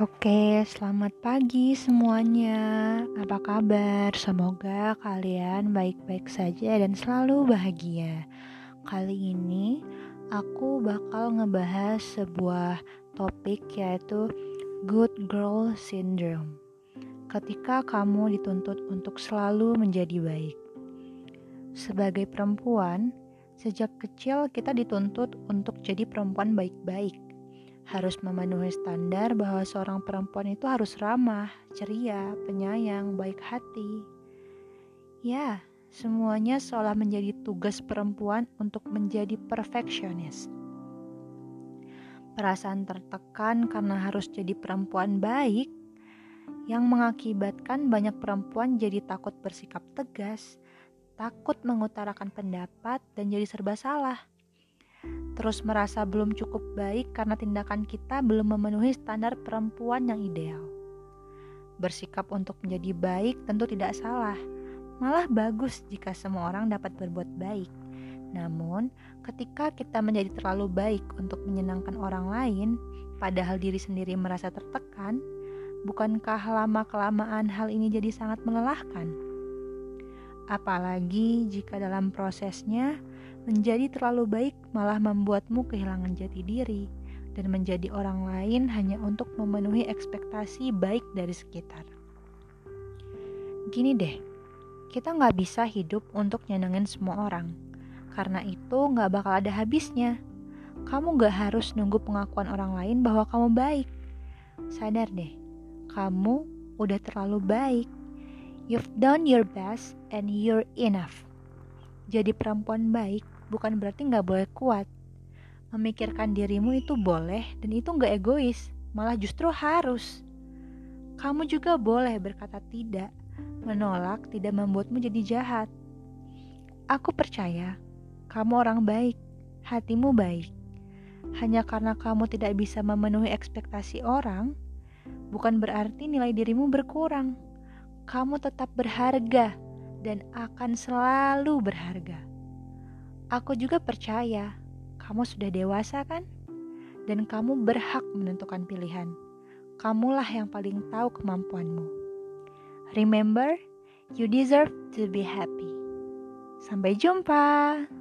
Oke, selamat pagi semuanya. Apa kabar? Semoga kalian baik-baik saja dan selalu bahagia. Kali ini aku bakal ngebahas sebuah topik yaitu Good Girl Syndrome. Ketika kamu dituntut untuk selalu menjadi baik. Sebagai perempuan, sejak kecil kita dituntut untuk jadi perempuan baik-baik harus memenuhi standar bahwa seorang perempuan itu harus ramah, ceria, penyayang, baik hati. Ya, semuanya seolah menjadi tugas perempuan untuk menjadi perfeksionis. Perasaan tertekan karena harus jadi perempuan baik yang mengakibatkan banyak perempuan jadi takut bersikap tegas, takut mengutarakan pendapat, dan jadi serba salah terus merasa belum cukup baik karena tindakan kita belum memenuhi standar perempuan yang ideal. Bersikap untuk menjadi baik tentu tidak salah, malah bagus jika semua orang dapat berbuat baik. Namun, ketika kita menjadi terlalu baik untuk menyenangkan orang lain, padahal diri sendiri merasa tertekan, bukankah lama-kelamaan hal ini jadi sangat melelahkan? Apalagi jika dalam prosesnya Menjadi terlalu baik malah membuatmu kehilangan jati diri dan menjadi orang lain hanya untuk memenuhi ekspektasi baik dari sekitar. Gini deh, kita nggak bisa hidup untuk nyenengin semua orang. Karena itu nggak bakal ada habisnya. Kamu nggak harus nunggu pengakuan orang lain bahwa kamu baik. Sadar deh, kamu udah terlalu baik. You've done your best and you're enough. Jadi perempuan baik bukan berarti nggak boleh kuat. Memikirkan dirimu itu boleh dan itu nggak egois, malah justru harus. Kamu juga boleh berkata tidak, menolak tidak membuatmu jadi jahat. Aku percaya kamu orang baik, hatimu baik. Hanya karena kamu tidak bisa memenuhi ekspektasi orang, bukan berarti nilai dirimu berkurang. Kamu tetap berharga dan akan selalu berharga. Aku juga percaya kamu sudah dewasa, kan? Dan kamu berhak menentukan pilihan. Kamulah yang paling tahu kemampuanmu. Remember, you deserve to be happy. Sampai jumpa.